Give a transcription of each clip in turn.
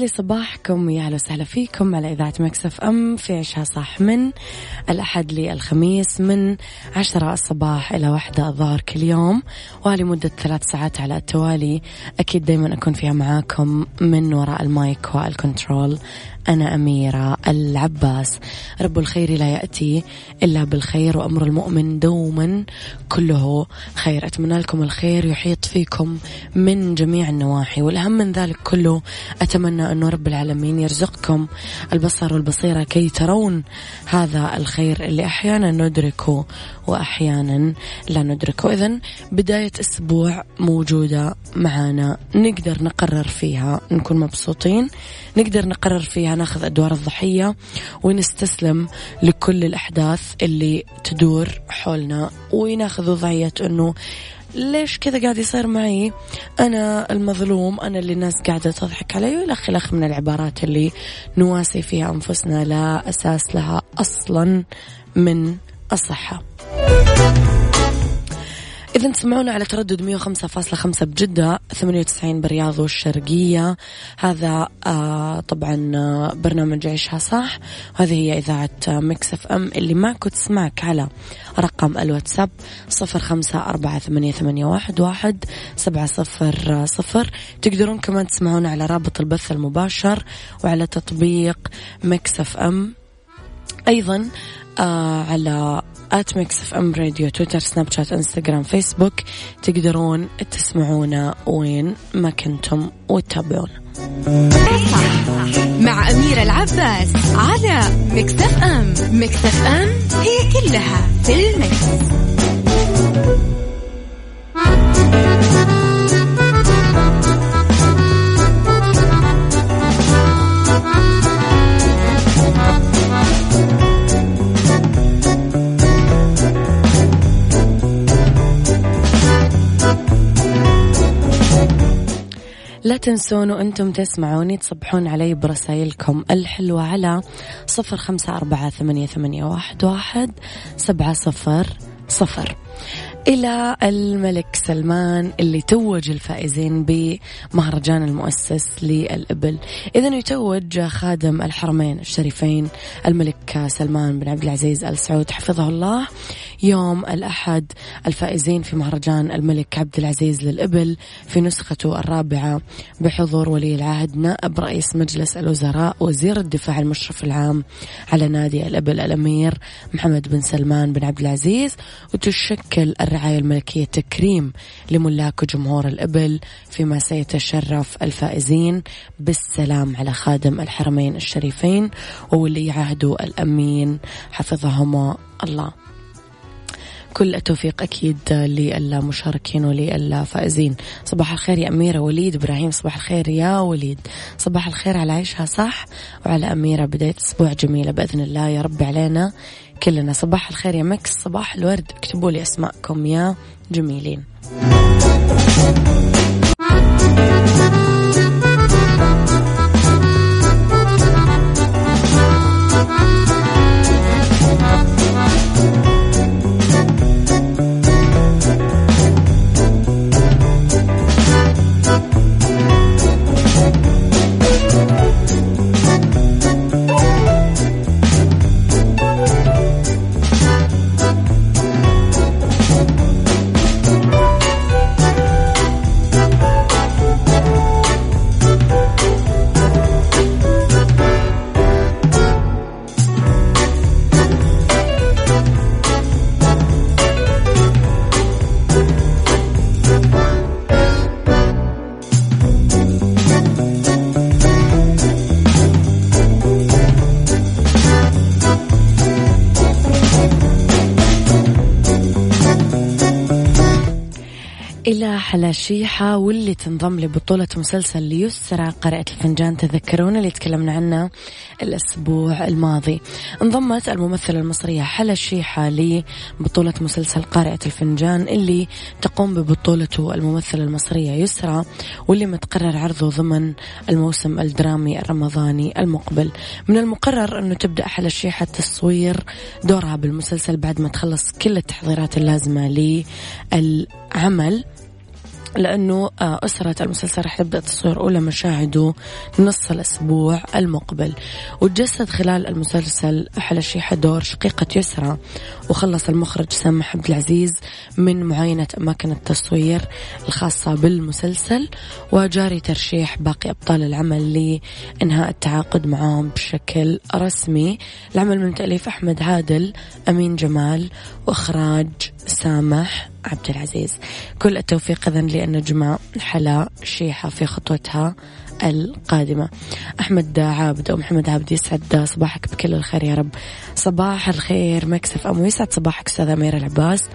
لي صباحكم يا أهلا وسهلا فيكم على إذاعة Mix FM. في عيشها صح من الأحد للخميس من عشرة الصباح إلى واحدة الظهر كل يوم. ولمده ثلاث ساعات على التوالي. أكيد دائما أكون فيها معاكم من وراء ال mic وال control. أنا أميرة العباس. رب الخير لا يأتي إلا بالخير وأمر المؤمن دوما كله خير. أتمنى لكم الخير يحيط فيكم من جميع النواحي. والأهم من ذلك كله أتمنى أنه رب العالمين يرزقكم البصر والبصيرة كي ترون هذا الخير اللي أحيانا ندركه وأحيانا لا ندركه. إذا بداية أسبوع موجودة معانا نقدر نقرر فيها نكون مبسوطين نقدر نقرر فيها ناخذ أدوار الضحية ونستسلم لكل الأحداث اللي تدور حولنا وناخذ وضعية أنه ليش كذا قاعد يصير معي؟ أنا المظلوم أنا اللي الناس قاعدة تضحك علي وإلى خلخ من العبارات اللي نواسي فيها أنفسنا لا أساس لها أصلا من الصحة. إذا تسمعونا على تردد 105.5 بجدة 98 بالرياض والشرقية. هذا آه طبعا آه برنامج عيشها صح. وهذه هي إذاعة آه مكسف أم اللي معكم تسمعك على رقم الواتساب 0548811700 تقدرون كمان تسمعونا على رابط البث المباشر وعلى تطبيق Mix FM. أيضا آه على at Mix FM Radio تويتر سناب شات انستغرام فيسبوك تقدرون تسمعونا وين ما كنتم وتتابعونا. مع أميرة العباس على ميكس اف ام ميكس اف ام هي كلها في الميكس. لا تنسون وأنتم تسمعوني تصبحون علي برسائلكم الحلوة على صفر خمسة أربعة ثمانية, ثمانية واحد, واحد سبعة صفر صفر. إلى الملك سلمان اللي توج الفائزين بمهرجان المؤسس للإبل. إذا يتوج خادم الحرمين الشريفين الملك سلمان بن عبد العزيز آل سعود حفظه الله. يوم الأحد الفائزين في مهرجان الملك عبد العزيز للإبل في نسخته الرابعة بحضور ولي العهد نائب رئيس مجلس الوزراء وزير الدفاع المشرف العام على نادي الإبل الأمير محمد بن سلمان بن عبد العزيز وتشكل الرعاية الملكية تكريم لملاك وجمهور الإبل فيما سيتشرف الفائزين بالسلام على خادم الحرمين الشريفين وولي عهده الأمين حفظهما الله. كل التوفيق أكيد للمشاركين وللفائزين. صباح الخير يا أميرة وليد إبراهيم صباح الخير يا وليد. صباح الخير على عيشها صح وعلى أميرة بداية أسبوع جميلة بإذن الله. يا رب علينا كلنا. صباح الخير يا مكس صباح الورد. اكتبوا لي أسماءكم يا جميلين. إلى حلا شيحة واللي تنضم لبطولة مسلسل ليسرى قارئة الفنجان تذكرون اللي تكلمنا عنه الأسبوع الماضي. انضمت الممثلة المصرية حلا شيحة لبطولة مسلسل قارئة الفنجان اللي تقوم ببطولته الممثلة المصرية يسرى واللي متقرر عرضه ضمن الموسم الدرامي الرمضاني المقبل. من المقرر أنه تبدأ حلا شيحة تصوير دورها بالمسلسل بعد ما تخلص كل التحضيرات اللازمة للعمل. لأنه آه، أسرة المسلسل رح تبدأ تصوير أولى مشاهده نص الأسبوع المقبل. وتجسد خلال المسلسل أحلى شيحة دور شقيقة يسرى. وخلص المخرج سامح عبد العزيز من معاينة أماكن التصوير الخاصة بالمسلسل وجاري ترشيح باقي أبطال العمل لإنهاء التعاقد معهم بشكل رسمي. العمل من تأليف أحمد عادل أمين جمال وإخراج سامح عبد العزيز. كل التوفيق إذن للنجمة حلا شيحة في خطوتها. القادمة. أحمد عابد أو محمد عابد يسعد صباحك بكل الخير يا رب. صباح الخير مكسف أم. ويسعد صباحك أستاذة أميرة العباس.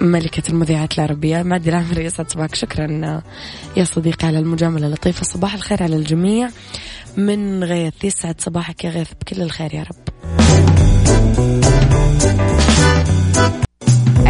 ملكة المذيعات العربية. مادي العمر يسعد صباحك. شكرا يا صديقي على المجاملة اللطيفة. صباح الخير على الجميع. من غيث يسعد صباحك يا غيث بكل الخير يا رب.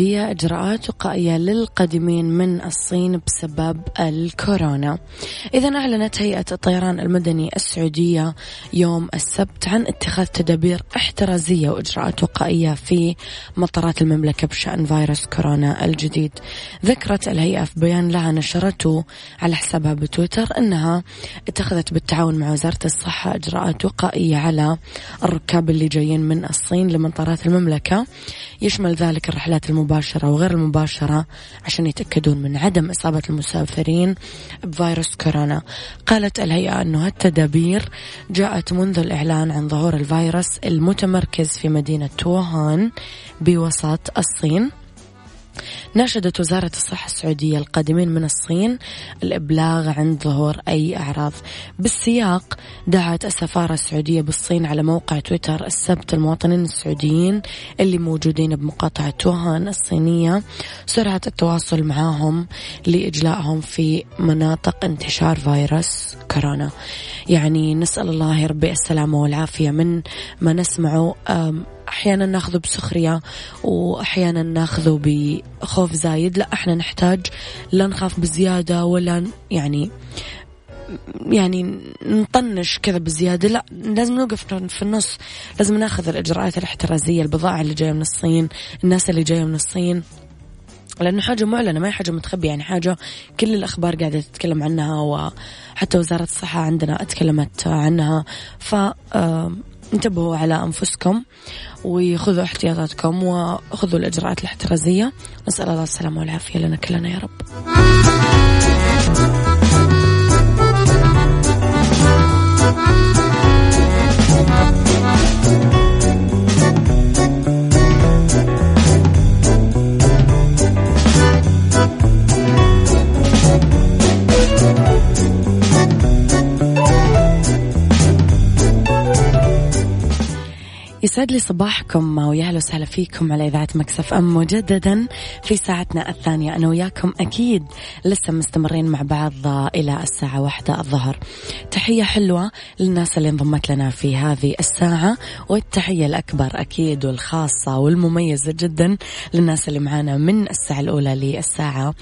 المكس. إجراءات وقائية للقادمين من الصين بسبب الكورونا. إذا أعلنت هيئة الطيران المدني السعودية يوم السبت عن اتخاذ تدابير احترازية وإجراءات وقائية في مطارات المملكة بشأن فيروس كورونا الجديد. ذكرت الهيئة في بيان لها نشرته على حسابها بتويتر أنها اتخذت بالتعاون مع وزارة الصحة إجراءات وقائية على الركاب اللي جايين من الصين لمطارات المملكة. يشمل ذلك الرحلات المباشرة وغير المباشرة عشان يتأكدون من عدم إصابة المسافرين بفيروس كورونا. قالت الهيئة أنه هالتدابير جاءت منذ الإعلان عن ظهور الفيروس المتمركز في مدينة ووهان بوسط الصين. ناشدت وزارة الصحة السعودية القادمين من الصين الإبلاغ عن ظهور أي أعراض بالسياق. دعت السفارة السعودية بالصين على موقع تويتر السبت المواطنين السعوديين اللي موجودين بمقاطعة ووهان الصينية. سرعة التواصل معهم لإجلائهم في مناطق انتشار فيروس كورونا. يعني نسأل الله يا ربي السلامة والعافية من ما نسمعه أحيانا ناخذه بسخرية وأحيانا ناخذه بخوف زايد. لا إحنا نحتاج لا نخاف بزيادة ولا يعني يعني نطنش كذا بزيادة. لا لازم نوقف في النص. لازم ناخذ الإجراءات الاحترازية البضاعة اللي جاية من الصين الناس اللي جاية من الصين. لأنه حاجة معلنة ما هي حاجة متخبية يعني حاجة كل الأخبار قاعدة تتكلم عنها وحتى وزارة الصحة عندنا اتكلمت عنها. ف انتبهوا على أنفسكم وخذوا احتياطاتكم وخذوا الإجراءات الاحترازية. نسأل الله السلامة والعافية لنا كلنا يا رب. يسعد لي صباحكم ويا أهلا وسهلا فيكم على إذاعة مكسف أم مجددا في ساعتنا الثانية. أنا وياكم أكيد لسه مستمرين مع بعض إلى الساعة واحدة الظهر. تحية حلوة للناس اللي انضمت لنا في هذه الساعة والتحية الأكبر أكيد والخاصة والمميزة جدا للناس اللي معانا من الساعة الأولى للساعة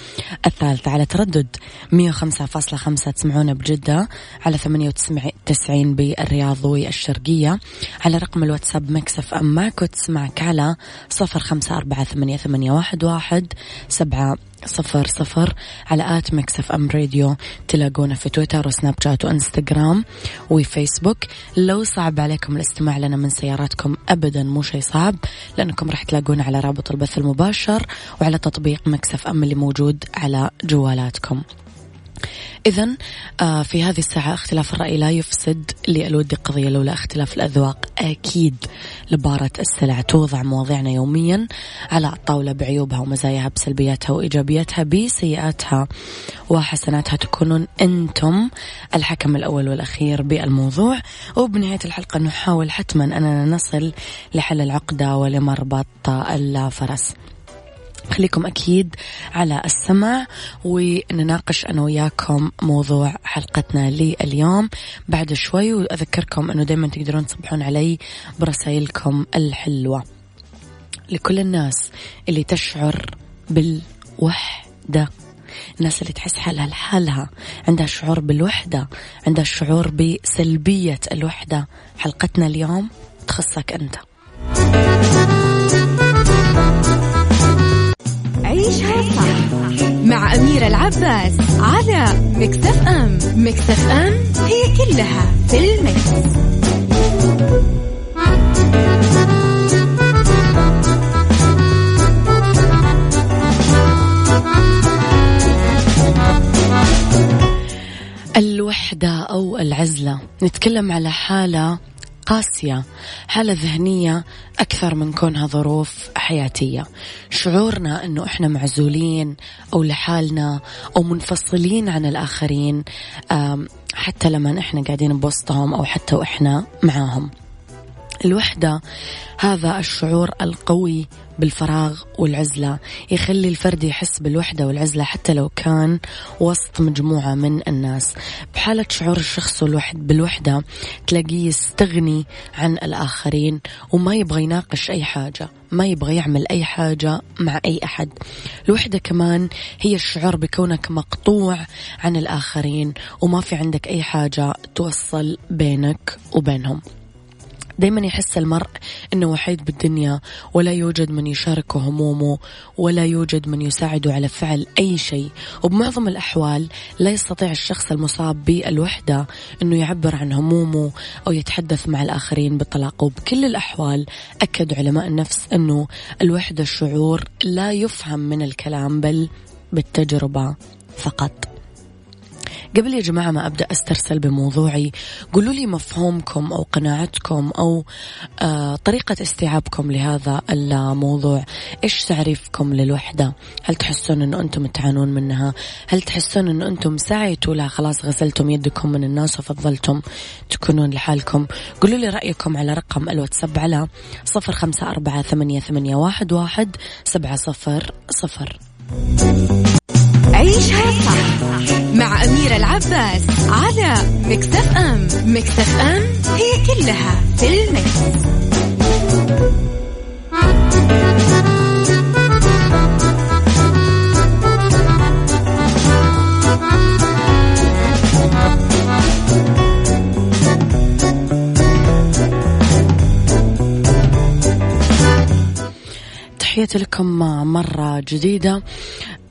الثالثة. على تردد 105.5 تسمعونا بجدة على 98 بالرياض والشرقية. على رقم الواتساب Mix FM معك وتسمعك على صفر خمسة أربعة ثمانية, ثمانية واحد, واحد سبعة صفر صفر على at Mix FM Radio. تلاقونا في تويتر وسناب شات وإنستغرام وفيسبوك. لو صعب عليكم الاستماع لنا من سياراتكم أبدا مو شيء صعب لأنكم راح تلاقونا على رابط البث المباشر وعلى تطبيق Mix FM اللي موجود على جوالاتكم. إذا آه، في هذه الساعة اختلاف الرأي لا يفسد للود قضية لولا اختلاف الأذواق أكيد لبارة السلع توضع مواضيعنا يوميا على الطاولة بعيوبها ومزاياها بسلبياتها وإيجابياتها بسيئاتها وحسناتها. تكونون أنتم الحكم الأول والأخير بالموضوع. وبنهاية الحلقة نحاول حتما أننا نصل لحل العقدة ولمربط الفرس. خليكم أكيد على السمع ونناقش أنا وياكم موضوع حلقتنا لليوم. بعد شوي وأذكركم أنه دايما تقدرون تصبحون علي برسائلكم الحلوة. لكل الناس اللي تشعر بالوحدة الناس اللي تحس حالها لحالها عندها شعور بالوحدة عندها شعور بسلبية الوحدة. حلقتنا اليوم تخصك أنت. عيشها صح مع أميرة العباس على مكتف أم مكتف أم هي كلها في المكس. الوحدة أو العزلة نتكلم على حالة قاسية حالة ذهنية أكثر من كونها ظروف حياتية. شعورنا أنه إحنا معزولين أو لحالنا أو منفصلين عن الآخرين حتى لما إحنا قاعدين بوسطهم أو حتى وإحنا معاهم. الوحدة هذا الشعور القوي بالفراغ والعزلة. يخلي الفرد يحس بالوحدة والعزلة حتى لو كان وسط مجموعة من الناس. بحالة شعور الشخص الوحد بالوحدة تلاقيه يستغني عن الآخرين وما يبغى يناقش أي حاجة ما يبغى يعمل أي حاجة مع أي أحد. الوحدة كمان هي الشعور بكونك مقطوع عن الآخرين وما في عندك أي حاجة توصل بينك وبينهم. دايما يحس المرء أنه وحيد بالدنيا ولا يوجد من يشاركه همومه ولا يوجد من يساعده على فعل أي شيء. وبمعظم الأحوال لا يستطيع الشخص المصاب بالوحدة أنه يعبر عن همومه أو يتحدث مع الآخرين بالطلاق. وبكل الأحوال أكد علماء النفس أنه الوحدة شعور لا يفهم من الكلام بل بالتجربة فقط. قبل يا جماعة ما أبدأ أسترسل بموضوعي قولوا لي مفهومكم أو قناعتكم أو آه طريقة استيعابكم لهذا الموضوع. إيش تعريفكم للوحدة؟ هل تحسون أنه أنتم تعانون منها؟ هل تحسون أنه أنتم سعيتوا لا خلاص غسلتم يدكم من الناس وفضلتم تكونون لحالكم. قولوا لي رأيكم على رقم الواتساب على صفر خمسة أربعة ثمانية, ثمانية واحد, واحد سبعة صفر صفر. عيشها صح مع أميرة العباس على مكتف أم مكتف أم هي كلها في المكس. تحياتي لكم مرة جديدة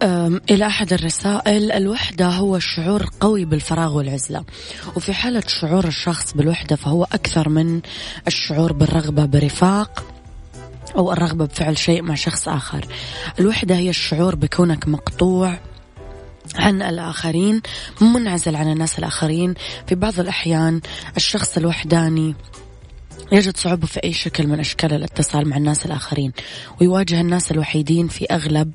إلى أحد الرسائل الوحدة هو الشعور قوي بالفراغ والعزلة. وفي حالة شعور الشخص بالوحدة فهو أكثر من الشعور بالرغبة برفاق أو الرغبة بفعل شيء مع شخص آخر. الوحدة هي الشعور بكونك مقطوع عن الآخرين منعزل عن الناس الآخرين. في بعض الأحيان الشخص الوحداني يجد صعوبة في أي شكل من أشكال الاتصال مع الناس الآخرين ويواجه الناس الوحيدين في أغلب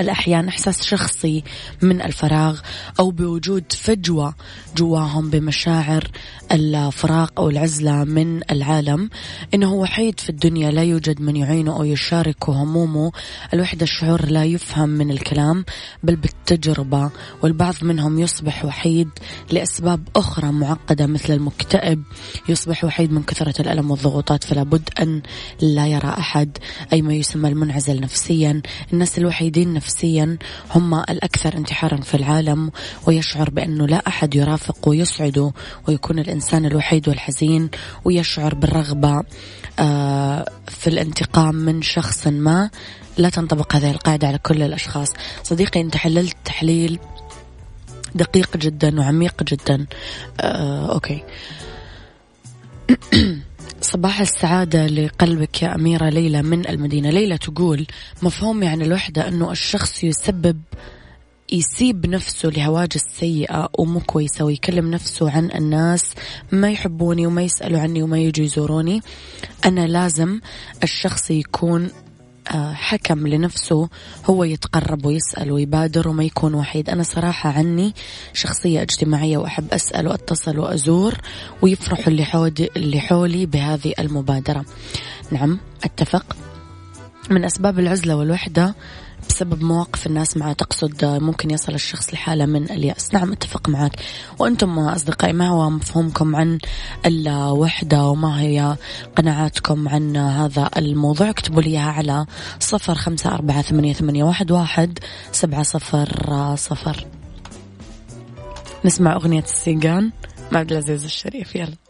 الأحيان إحساس شخصي من الفراغ أو بوجود فجوة جواهم بمشاعر الفراغ أو العزلة من العالم. إنه وحيد في الدنيا لا يوجد من يعينه أو يشاركه همومه. الوحدة الشعور لا يفهم من الكلام بل بالتجربة والبعض منهم يصبح وحيد لأسباب أخرى معقدة مثل المكتئب. يصبح وحيد من كثرة الألم والضغوطات فلا بد أن لا يرى أحد أي ما يسمى المنعزل نفسيا. الناس الوحيدين نفسيا هم الأكثر انتحارا في العالم ويشعر بأنه لا أحد يرافق ويسعده ويكون الإنسان الوحيد والحزين ويشعر بالرغبة آه، في الانتقام من شخص ما. لا تنطبق هذه القاعدة على كل الأشخاص. صديقي أنت حللت تحليل دقيق جدا وعميق جدا. آه، أوكي. صباح السعادة لقلبك يا أميرة ليلى من المدينة. ليلى تقول مفهوم يعني الوحدة أنه الشخص يسبب يسيب نفسه لهواجس سيئة ومو كويسة ويكلم نفسه عن الناس ما يحبوني وما يسألوا عني وما يجوا يزوروني. أنا لازم الشخص يكون حكم لنفسه هو يتقرب ويسأل ويبادر وما يكون وحيد. أنا صراحة عني شخصية اجتماعية وأحب أسأل وأتصل وأزور ويفرحوا اللي, حولي, اللي حولي بهذه المبادرة. نعم أتفق. من أسباب العزلة والوحدة بسبب مواقف الناس معه تقصد ممكن يصل الشخص لحالة من اليأس. نعم أتفق معك. وأنتم أصدقائي ما هو مفهومكم عن الوحدة وما هي قناعاتكم عن هذا الموضوع؟ اكتبوا لي على صفر خمسة أربعة ثمانية, ثمانية واحد, واحد سبعة صفر صفر. نسمع أغنية السيجان. مع عبد العزيز الشريف يلا.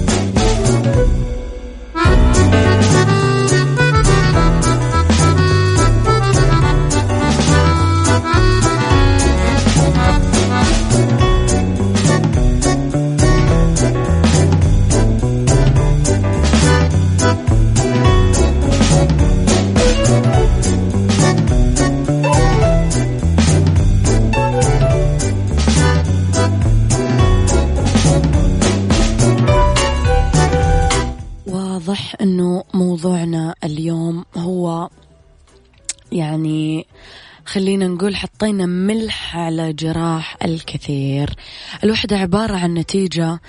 خلينا نقول حطينا ملح على جراح الكثير. الوحدة عبارة عن نتيجة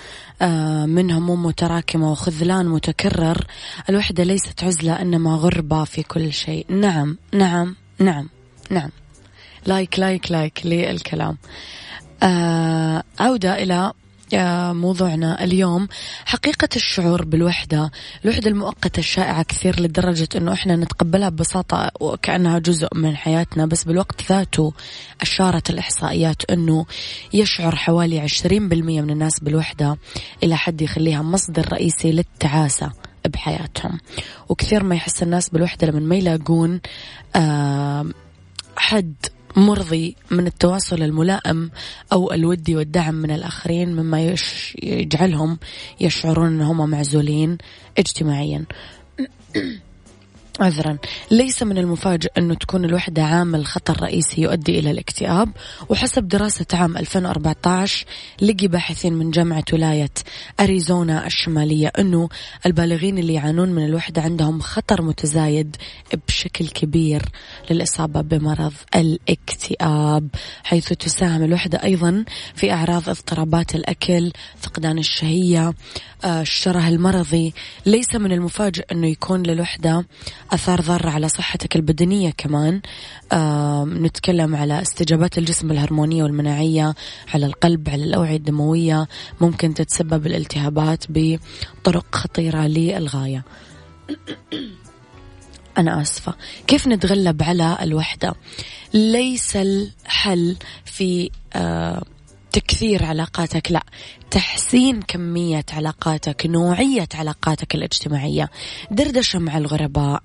آه، من هموم متراكمة وخذلان متكرر. الوحدة ليست عزلة إنما غربة في كل شيء. نعم نعم نعم نعم. like like like للكلام. آه، عودة إلى موضوعنا اليوم حقيقة الشعور بالوحدة الوحدة المؤقتة الشائعة كثير لدرجة أنه إحنا نتقبلها ببساطة وكأنها جزء من حياتنا بس بالوقت ذاته أشارت الإحصائيات أنه يشعر حوالي عشرين بالمية من الناس بالوحدة إلى حد يخليها مصدر رئيسي للتعاسة بحياتهم. وكثير ما يحس الناس بالوحدة لما ما يلاقون حد مرضي من التواصل الملائم أو الودي والدعم من الآخرين مما يجعلهم يشعرون أنهم معزولين اجتماعيا. عذرا. ليس من المفاجئ أنه تكون الوحدة عامل خطر رئيسي يؤدي إلى الاكتئاب. وحسب دراسة عام 2014 لقي باحثين من جامعة ولاية أريزونا الشمالية أنه البالغين اللي يعانون من الوحدة عندهم خطر متزايد بشكل كبير للإصابة بمرض الاكتئاب حيث تساهم الوحدة أيضا في أعراض اضطرابات الأكل فقدان الشهية آه، الشره المرضي. ليس من المفاجئ أنه يكون للوحدة أثار ضارة على صحتك البدنية كمان. نتكلم على استجابات الجسم الهرمونية والمناعية على القلب على الأوعية الدموية. ممكن تتسبب الالتهابات بطرق خطيرة للغاية. أنا آسفة. كيف نتغلب على الوحدة؟ ليس الحل في آه تكثير علاقاتك لا تحسين كمية علاقاتك نوعية علاقاتك الاجتماعية دردشة مع الغرباء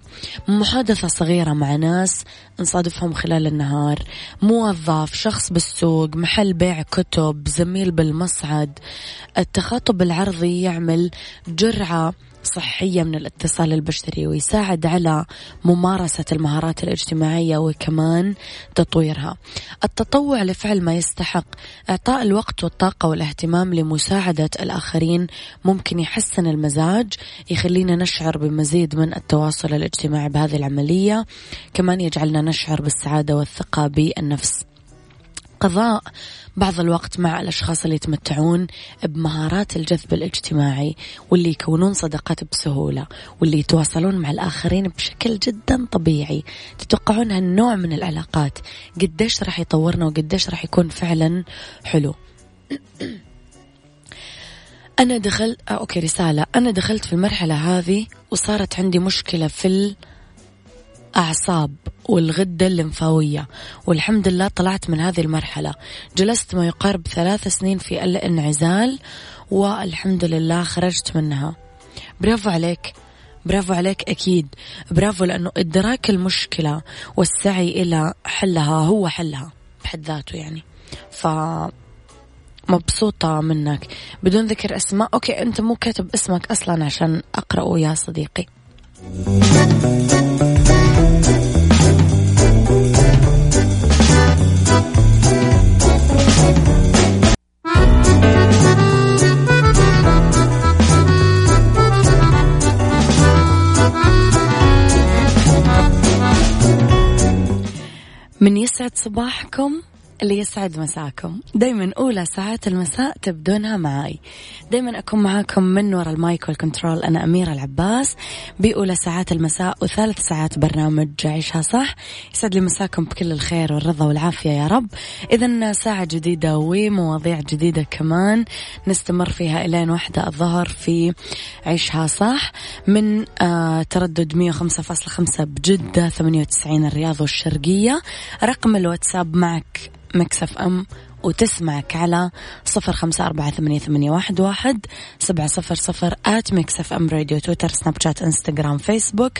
محادثة صغيرة مع ناس نصادفهم خلال النهار موظف شخص بالسوق محل بيع كتب زميل بالمصعد. التخاطب العرضي يعمل جرعة صحية من الاتصال البشري ويساعد على ممارسة المهارات الاجتماعية وكمان تطويرها. التطوع لفعل ما يستحق. إعطاء الوقت والطاقة والاهتمام لمساعدة الآخرين ممكن يحسن المزاج يخلينا نشعر بمزيد من التواصل الاجتماعي بهذه العملية. كمان يجعلنا نشعر بالسعادة والثقة بالنفس. قضاء بعض الوقت مع الأشخاص اللي يتمتعون بمهارات الجذب الاجتماعي واللي يكونون صداقات بسهولة واللي يتواصلون مع الآخرين بشكل جدا طبيعي. تتوقعون هالنوع من العلاقات قديش راح يطورنا وقديش راح يكون فعلا حلو. أنا دخلت آه أوكي رسالة. أنا دخلت في المرحلة هذه وصارت عندي مشكلة في الأعصاب والغدة الليمفاوية. والحمد لله طلعت من هذه المرحلة. جلست ما يقارب ثلاث سنين في الانعزال والحمد لله خرجت منها. برافو عليك. برافو عليك أكيد. برافو لأنه إدراك المشكلة والسعي إلى حلها هو حلها بحد ذاته يعني. ف مبسوطة منك. بدون ذكر أسماء. أوكي أنت مو كاتب اسمك أصلا عشان أقرأه يا صديقي. من يسعد صباحكم اللي يسعد مساكم. دايما أولى ساعات المساء تبدونها معاي. دايما أكون معاكم من وراء المايك والكنترول. أنا أميرة العباس. بأولى ساعات المساء وثالث ساعات برنامج عيشها صح. يسعد لي مساكم بكل الخير والرضا والعافية يا رب. إذا ساعة جديدة ومواضيع جديدة كمان نستمر فيها إلين واحدة الظهر في عيشها صح. من آه تردد 105.5 بجدة 98 الرياض والشرقية. رقم الواتساب معك Mix FM وتسمعك على صفر خمسة أربعة ثمانية, ثمانية واحد, واحد سبعة صفر صفر at Mix FM Radio تويتر سناب شات إنستغرام فيسبوك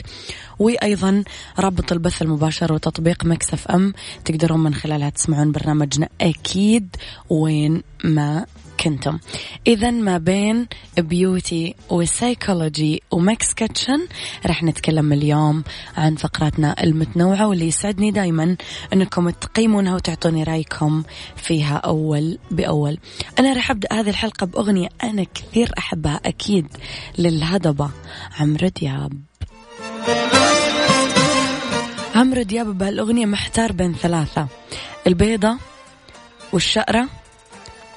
وأيضا رابط البث المباشر وتطبيق Mix FM تقدرون من خلالها تسمعون برنامجنا أكيد وين ما كنتم. إذا ما بين beauty و psychology و mix kitchen رح نتكلم اليوم عن فقراتنا المتنوعة واللي يسعدني دايما أنكم تقيمونها وتعطوني رأيكم فيها أول بأول. أنا رح أبدأ هذه الحلقة بأغنية أنا كثير أحبها أكيد للهضبة عمرو دياب. عمرو دياب بهالأغنية محتار بين ثلاثة البيضة والشقرة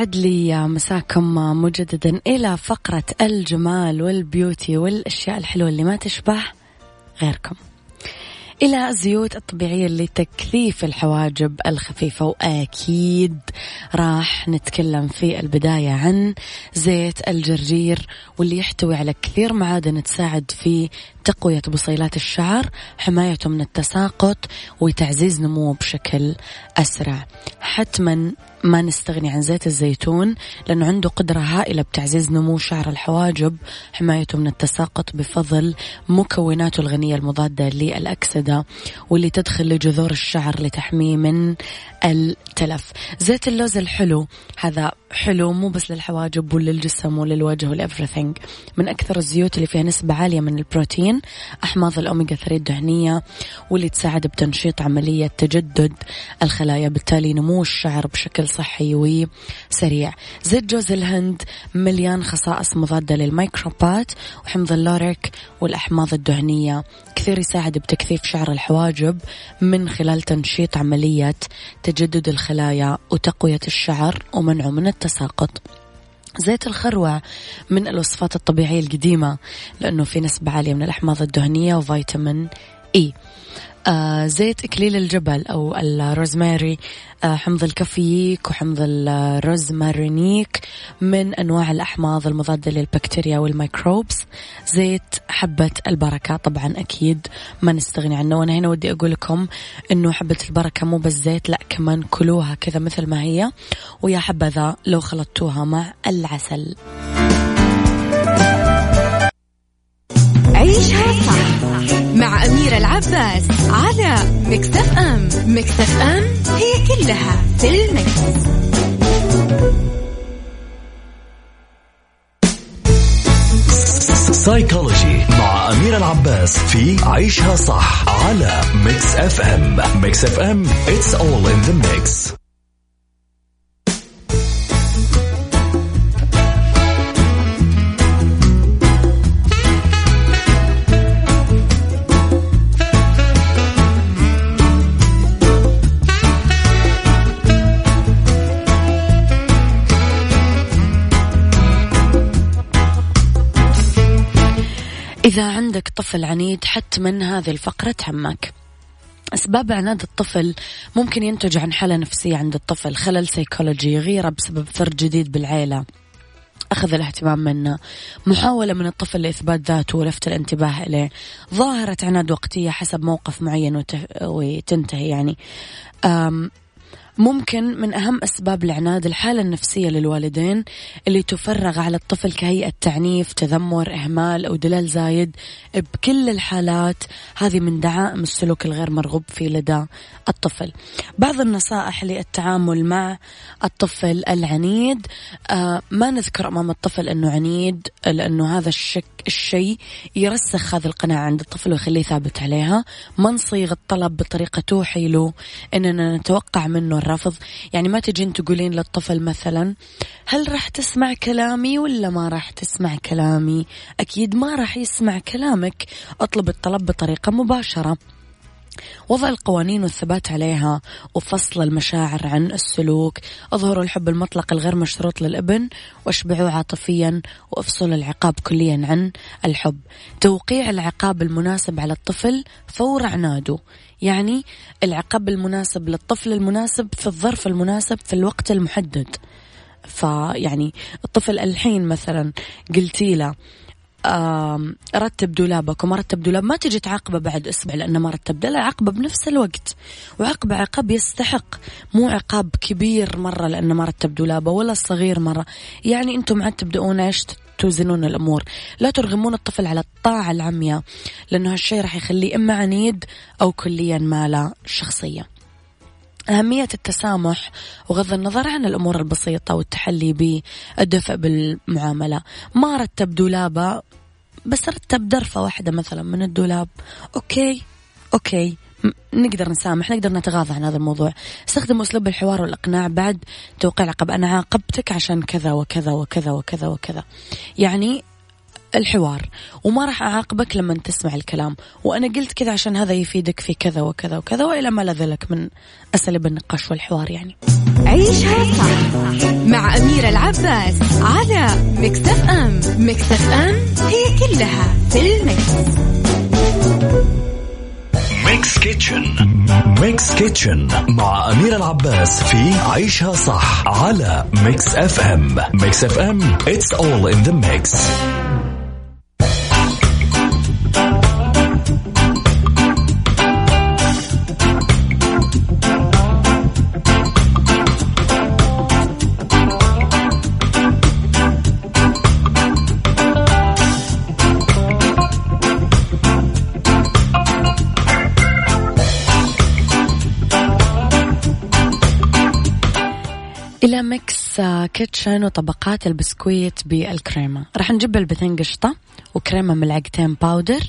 يسعد لي مساكم مجددا إلى فقرة الجمال والبيوتي والأشياء الحلوة اللي ما تشبه غيركم. إلى الزيوت الطبيعية لتكثيف الحواجب الخفيفة وأكيد راح نتكلم في البداية عن زيت الجرجير واللي يحتوي على كثير معادن تساعد في تقوية بصيلات الشعر حمايته من التساقط وتعزيز نموه بشكل أسرع. حتما ما نستغني عن زيت الزيتون لأنه عنده قدرة هائلة بتعزيز نمو شعر الحواجب حمايته من التساقط بفضل مكوناته الغنية المضادة للأكسدة واللي تدخل لجذور الشعر لتحميه من التلف. زيت اللوز الحلو هذا حلو مو بس للحواجب وللجسم وللوجه ول everything من أكثر الزيوت اللي فيها نسبة عالية من البروتين أحماض الأوميجا 3 الدهنية واللي تساعد بتنشيط عملية تجدد الخلايا بالتالي نمو الشعر بشكل صحي وسريع. زيت جوز الهند مليان خصائص مضادة للميكروبات وحمض اللوريك والأحماض الدهنية. كثير يساعد بتكثيف شعر الحواجب من خلال تنشيط عملية تجدد الخلايا وتقوية الشعر ومنعه من التساقط. زيت الخروع من الوصفات الطبيعية القديمة لأنه في نسبة عالية من الأحماض الدهنية وفيتامين إي. زيت إكليل الجبل أو الروزماري آه حمض الكفيك وحمض الروزمارينيك من أنواع الأحماض المضادة للبكتيريا والميكروبس. زيت حبة البركة طبعا أكيد ما نستغني عنه. وأنا هنا ودي أقول لكم أنه حبة البركة مو بس زيت لا كمان كلوها كذا مثل ما هي. ويا حبذا لو خلطتوها مع العسل. عيشها صح مع أميرة العباس على Mix FM. Mix FM هي كلها في ال mix. psychology مع أميرة العباس في عيشها صح على Mix FM. Mix FM it's all in the mix. إذا عندك طفل عنيد حت من هذه الفقرة تهمك أسباب عناد الطفل ممكن ينتج عن حالة نفسية عند الطفل خلل سيكولوجي غيرة بسبب فرد جديد بالعيلة. أخذ الاهتمام منه محاولة من الطفل لإثبات ذاته ولفت الانتباه إليه. ظاهرة عناد وقتية حسب موقف معين وتنتهي يعني. ممكن من أهم أسباب العناد الحالة النفسية للوالدين اللي تفرغ على الطفل كهيئة تعنيف تذمر إهمال أو دلال زايد بكل الحالات. هذه من دعائم السلوك الغير مرغوب فيه لدى الطفل. بعض النصائح للتعامل مع الطفل العنيد آه ما نذكر أمام الطفل أنه عنيد لأنه هذا الشك الشيء يرسخ هذه القناعة عند الطفل ويخليه ثابت عليها. ما نصيغ الطلب بطريقة توحي له أننا نتوقع منه الرفض يعني ما تجين تقولين للطفل مثلا هل راح تسمع كلامي ولا ما راح تسمع كلامي؟ أكيد ما راح يسمع كلامك. أطلب الطلب بطريقة مباشرة. وضع القوانين والثبات عليها وفصل المشاعر عن السلوك. أظهروا الحب المطلق الغير مشروط للابن وأشبعوه عاطفيا وأفصلوا العقاب كليا عن الحب. توقيع العقاب المناسب على الطفل فور عناده. يعني العقاب المناسب للطفل المناسب في الظرف المناسب في الوقت المحدد. فيعني الطفل الحين مثلا قلتي له رتب دولابك وما رتب دولاب. ما تجي تعاقبه بعد أسبوع لأنه ما رتب لا عاقبه بنفس الوقت. وعقبه عقاب يستحق. مو عقاب كبير مرة لأنه ما رتب دولابه ولا صغير مرة. يعني أنتم عاد تبدؤون إيش؟ توزنون الأمور. لا ترغمون الطفل على الطاعة العمياء لأنه هالشيء راح يخليه إما عنيد أو كليا ما له شخصية أهمية التسامح وغض النظر عن الأمور البسيطة والتحلي بالدفء بالمعاملة. ما رتب دولابه بس رتب درفة واحدة مثلا من الدولاب. okay okay نقدر نسامح نقدر نتغاضى عن هذا الموضوع. استخدم أسلوب الحوار والإقناع بعد توقيع العقاب أنا عاقبتك عشان كذا وكذا وكذا وكذا وكذا. يعني الحوار. وما راح أعاقبك لما تسمع الكلام. وأنا قلت كذا عشان هذا يفيدك في كذا وكذا وكذا وإلى ما لذلك من أساليب النقاش والحوار يعني. عيشها صح مع أميرة العباس على مكتف FM Mix FM هي كلها في ال mix. mix kitchen mix kitchen مع أميرة العباس في عيشها صح على Mix FM Mix FM it's all in the mix. mix kitchen وطبقات البسكويت بالكريمة. راح نجيب علبتين قشطة وكريمة ملعقتين powder.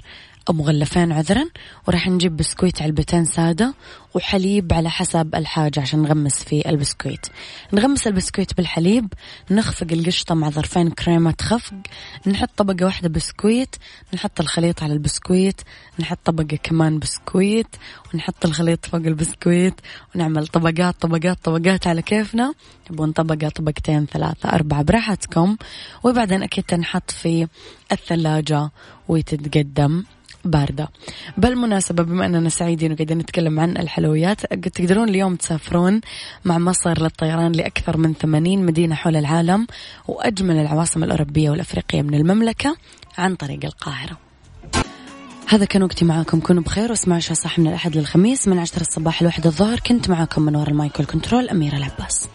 مغلفين عذرا وراح نجيب بسكويت علبتين سادة وحليب على حسب الحاجة عشان نغمس في البسكويت. نغمس البسكويت بالحليب نخفق القشطة مع ظرفين كريمة خفق نحط طبقة واحدة بسكويت نحط الخليط على البسكويت نحط طبقة كمان بسكويت ونحط الخليط فوق البسكويت ونعمل طبقات طبقات طبقات على كيفنا. تبون طبقة طبقتين ثلاثة أربعة براحتكم. وبعدين أكيد تنحط في الثلاجة وتتقدم. باردة. بالمناسبة بما أننا سعيدين وقاعدين نتكلم عن الحلويات تقدرون اليوم تسافرون مع مصر للطيران لأكثر من 80 مدينة حول العالم وأجمل العواصم الأوروبية والأفريقية من المملكة عن طريق القاهرة. هذا كان وقتي معاكم. كونوا بخير واسمعوا صح من الأحد للخميس من عشرة الصباح لواحد الظهر. كنت معاكم من وراء المايكل كنترول أميرة العباس.